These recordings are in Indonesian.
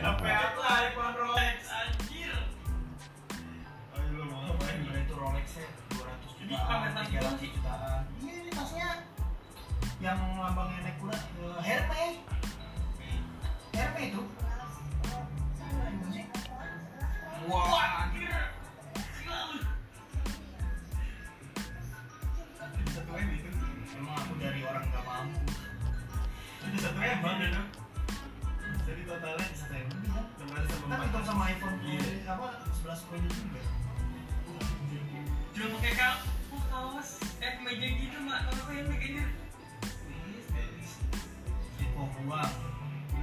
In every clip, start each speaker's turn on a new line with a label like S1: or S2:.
S1: HP apa iPhone Rolex anjir
S2: Ayo lu mau ngapain?
S3: Gila itu Rolexnya 200
S1: Ini
S3: jutaan,
S1: pamer tas
S3: 300 jutaan. Iya ini tasnya yang lambangnya naik kuda eh, Hermes. Hermes itu.
S1: wah
S3: 11 Pro itu juga.
S1: cuma pakai kaos kaos eh meja gitu mak kalau kayak meja
S3: Info gua.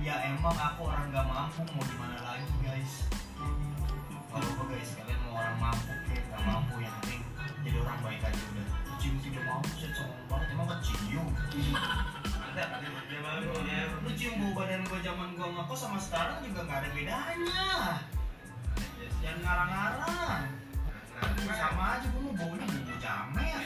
S3: Ya emang aku orang nggak mampu mau gimana lagi guys. Kalau gua guys kalian mau orang mampu kayak nggak mampu yang penting jadi orang baik aja udah. Cium tidak mampu saya sombong banget emang kecium. Lu cium bau badan gua zaman gua ngekos sama sekarang juga nggak ada bedanya. Jangan ngarang-ngarang. Sama aja gua mau baunya bau jamet.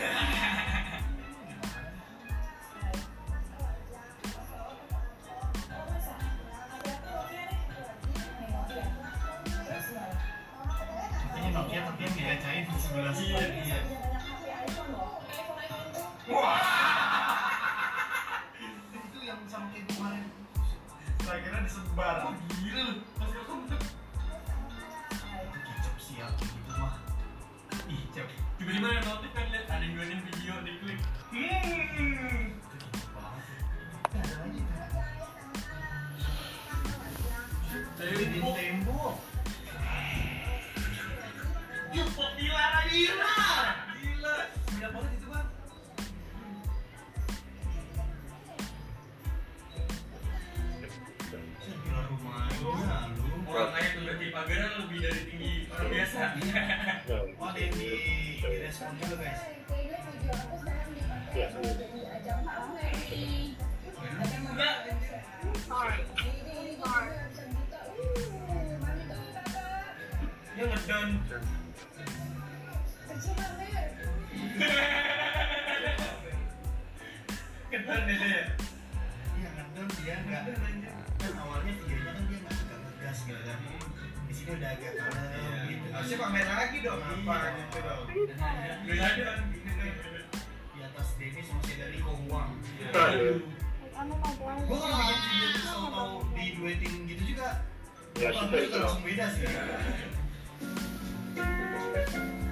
S3: Nokia tapi yang dikacain di sebelah sini.
S2: Iya.
S3: Itu yang sama kayak kemarin.
S2: Saya kira disebar.
S1: gila lu
S3: ya gitu mah.
S1: ih cep tiba-tiba ada notif kan lihat ada yang video di klik hmm.
S3: Ada lagi
S1: tembok. yuk populer lagi biasa
S3: Oh, ada di, respon juga guys. Dia
S1: ya
S3: Dia dia nggak. Kan awalnya kan dia nggak ngegas gitu kan. Di sini udah agak kalem gitu.
S2: Harusnya pamer lagi dong apa gitu dong.
S1: aja kan
S3: Di atas Denny sama si dari
S4: buang?
S3: Gue kalau bikin video tuh tahu-tahu di duetin gitu juga.
S5: Ya, sudah
S3: itu langsung beda sih.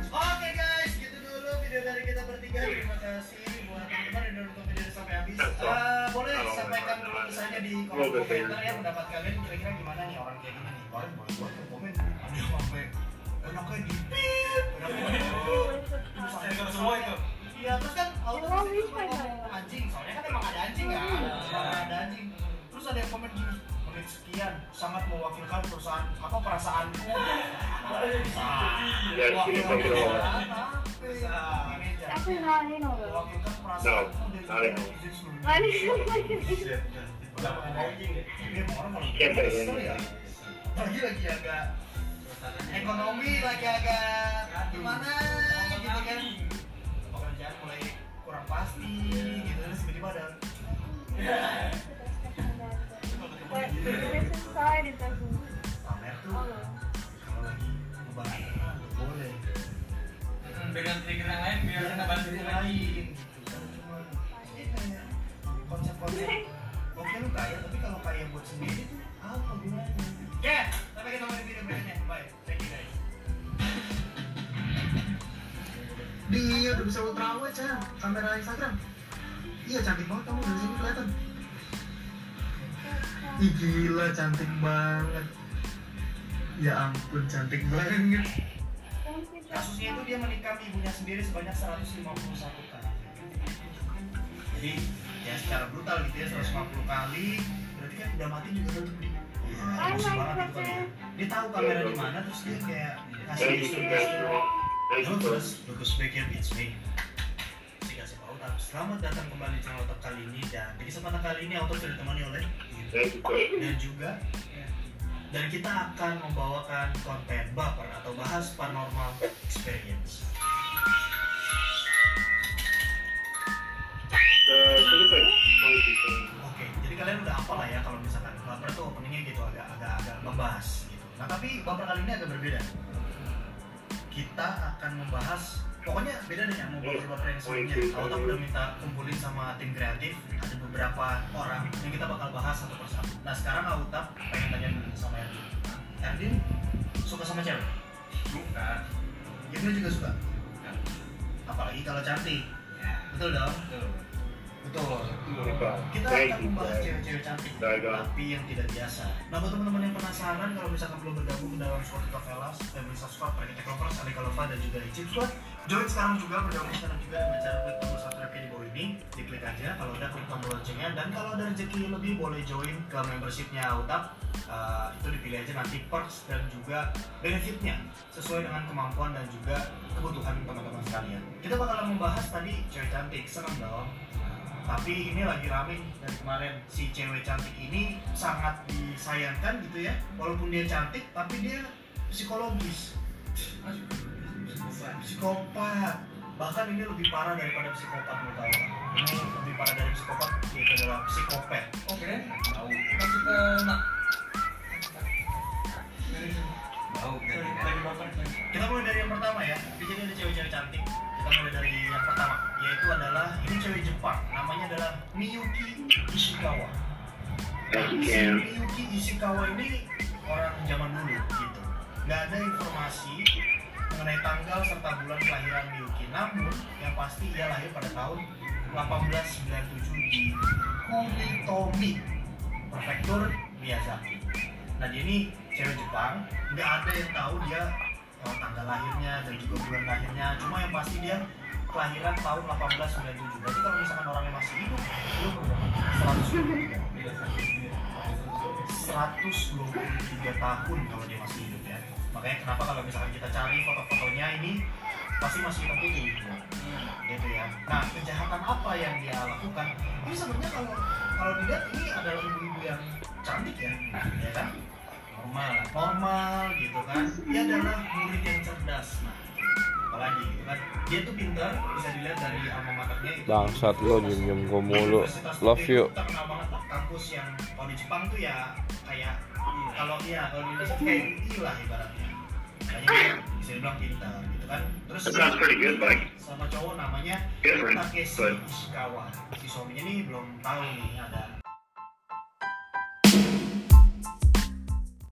S3: Oke guys, gitu dulu video dari kita bertiga. Terima kasih buat teman-teman yang udah nonton video ini sampai habis. Eh, boleh sampaikan dulu misalnya di kolom komentar ya pendapat kalian kira-kira gimana nih orang kayak gini nih. Kalian boleh buat komen. Ada yang enaknya di terus
S2: Saya kalau semua itu.
S3: Iya, terus kan
S4: Oh,
S3: pasti ngomong
S4: ya?
S3: anjing, soalnya kan emang ada anjing kan, emang ada anjing. Terus ada yang komen gini, menit sekian sangat mewakilkan perusahaan apa perasaanku.
S5: Ya,
S3: Mewakilkan perasaanku ngomong anjing, orang kalau
S5: Iya,
S3: gitu
S5: iya, iya.
S3: ya. Lagi lagi agak ekonomi lagi agak gimana gitu kan? Pekerjaan mulai kurang pasti gitu terus tiba-tiba ada pamer tuh kalau lagi ngebahas boleh.
S1: Dengan trigger yang lain biar kita bantu
S3: yang
S1: lagi
S3: dia udah bisa ultrawide Chan. Kamera Instagram. Iya cantik banget kamu dari sini kelihatan. Ih gila cantik banget. Ya ampun cantik banget. Kasusnya itu dia menikam ibunya sendiri sebanyak 151 kali. Jadi ya secara brutal gitu ya 150 kali. Berarti kan udah mati juga. Di Ya, emosi banget kali ya. Dia tahu kamera di mana terus dia kayak kasih instruksi
S5: dari
S3: terus, Lucas Baker It's me. Si kasih tahu tapi selamat datang kembali di channel Otak kali ini Dan di kesempatan kali ini Auto sudah ditemani oleh dan juga dan kita akan membawakan konten baper atau bahas paranormal experience. Oke, jadi kalian udah hafal lah ya kalau misalkan baper tuh openingnya gitu agak agak agak membahas gitu. Nah tapi baper kali ini agak berbeda kita akan membahas pokoknya beda dengan mau baper-baper yang sebelumnya Auta udah minta kumpulin sama tim kreatif ada beberapa orang yang kita bakal bahas satu persatu nah sekarang Auta pengen tanya dulu sama Erdin Erdin suka sama cewek?
S1: Bukan.
S3: Yudin juga suka? apalagi kalau cantik
S1: Ya.
S3: betul dong?
S1: Tuh.
S3: Betul. Kita akan membahas cewek-cewek cantik tapi yang tidak biasa. Nah buat teman-teman yang penasaran kalau misalkan belum bergabung dalam Squad Favelas dan bisa Squad Prakita Lovers, Alika Lova dan juga Icip Squad join sekarang juga bergabung sekarang juga dengan cara klik tombol subscribe di bawah ini. Diklik aja kalau udah klik tombol loncengnya. Dan kalau ada rezeki lebih boleh join ke membershipnya Utap Eh, itu dipilih aja nanti perks dan juga benefitnya. Sesuai dengan kemampuan dan juga kebutuhan teman-teman sekalian. Kita bakalan membahas tadi cewek cantik. Serem dong tapi ini lagi rame dari kemarin si cewek cantik ini sangat disayangkan gitu ya walaupun dia cantik tapi dia psikologis psikopat bahkan ini lebih parah daripada psikopat menurut tahu kan? ini lebih parah dari psikopat yaitu adalah psikopat
S1: Oke. Tahu. Masuk ke nak. Tahu.
S2: Dari bapak
S3: kita mulai dari yang pertama ya di sini ada cewek-cewek cantik kita mulai dari yang pertama yaitu adalah ini cewek Jepang. Namanya adalah Miyuki Ishikawa. Si. Miyuki Ishikawa ini orang zaman dulu gitu. Nggak ada informasi mengenai tanggal serta bulan kelahiran Miyuki. Namun yang pasti ia lahir pada tahun 1897 di Kumitomi prefektur Miyazaki. Nah dia ini cewek Jepang nggak ada yang tahu dia eh, tanggal lahirnya dan juga bulan lahirnya. Cuma yang pasti dia kelahiran tahun 1897 berarti kalau misalkan orangnya masih hidup lu berapa? 100 123 tahun kalau dia masih hidup ya. Makanya kenapa kalau misalkan kita cari foto-fotonya ini pasti masih hitam putih. Gitu ya. Nah kejahatan apa yang dia lakukan? Ini sebenarnya kalau kalau dilihat ini adalah ibu-ibu yang cantik ya ya kan? Normal normal gitu kan. Dia adalah murid yang cerdas. nah apalagi gitu. Kan dia tuh pintar bisa dilihat dari alma maternya itu.
S6: Bangsat lo diem-diem gue mulu. Love you.
S3: terkenal banget lah kampus yang kalau di Jepang tuh ya kayak kalau iya kalau di Indonesia kayak UI lah ibaratnya. Makanya bisa dibilang pintar gitu kan. Terus
S5: good,
S3: sama cowok namanya Takeshi Ishikawa. Si suaminya nih belum tahu nih ada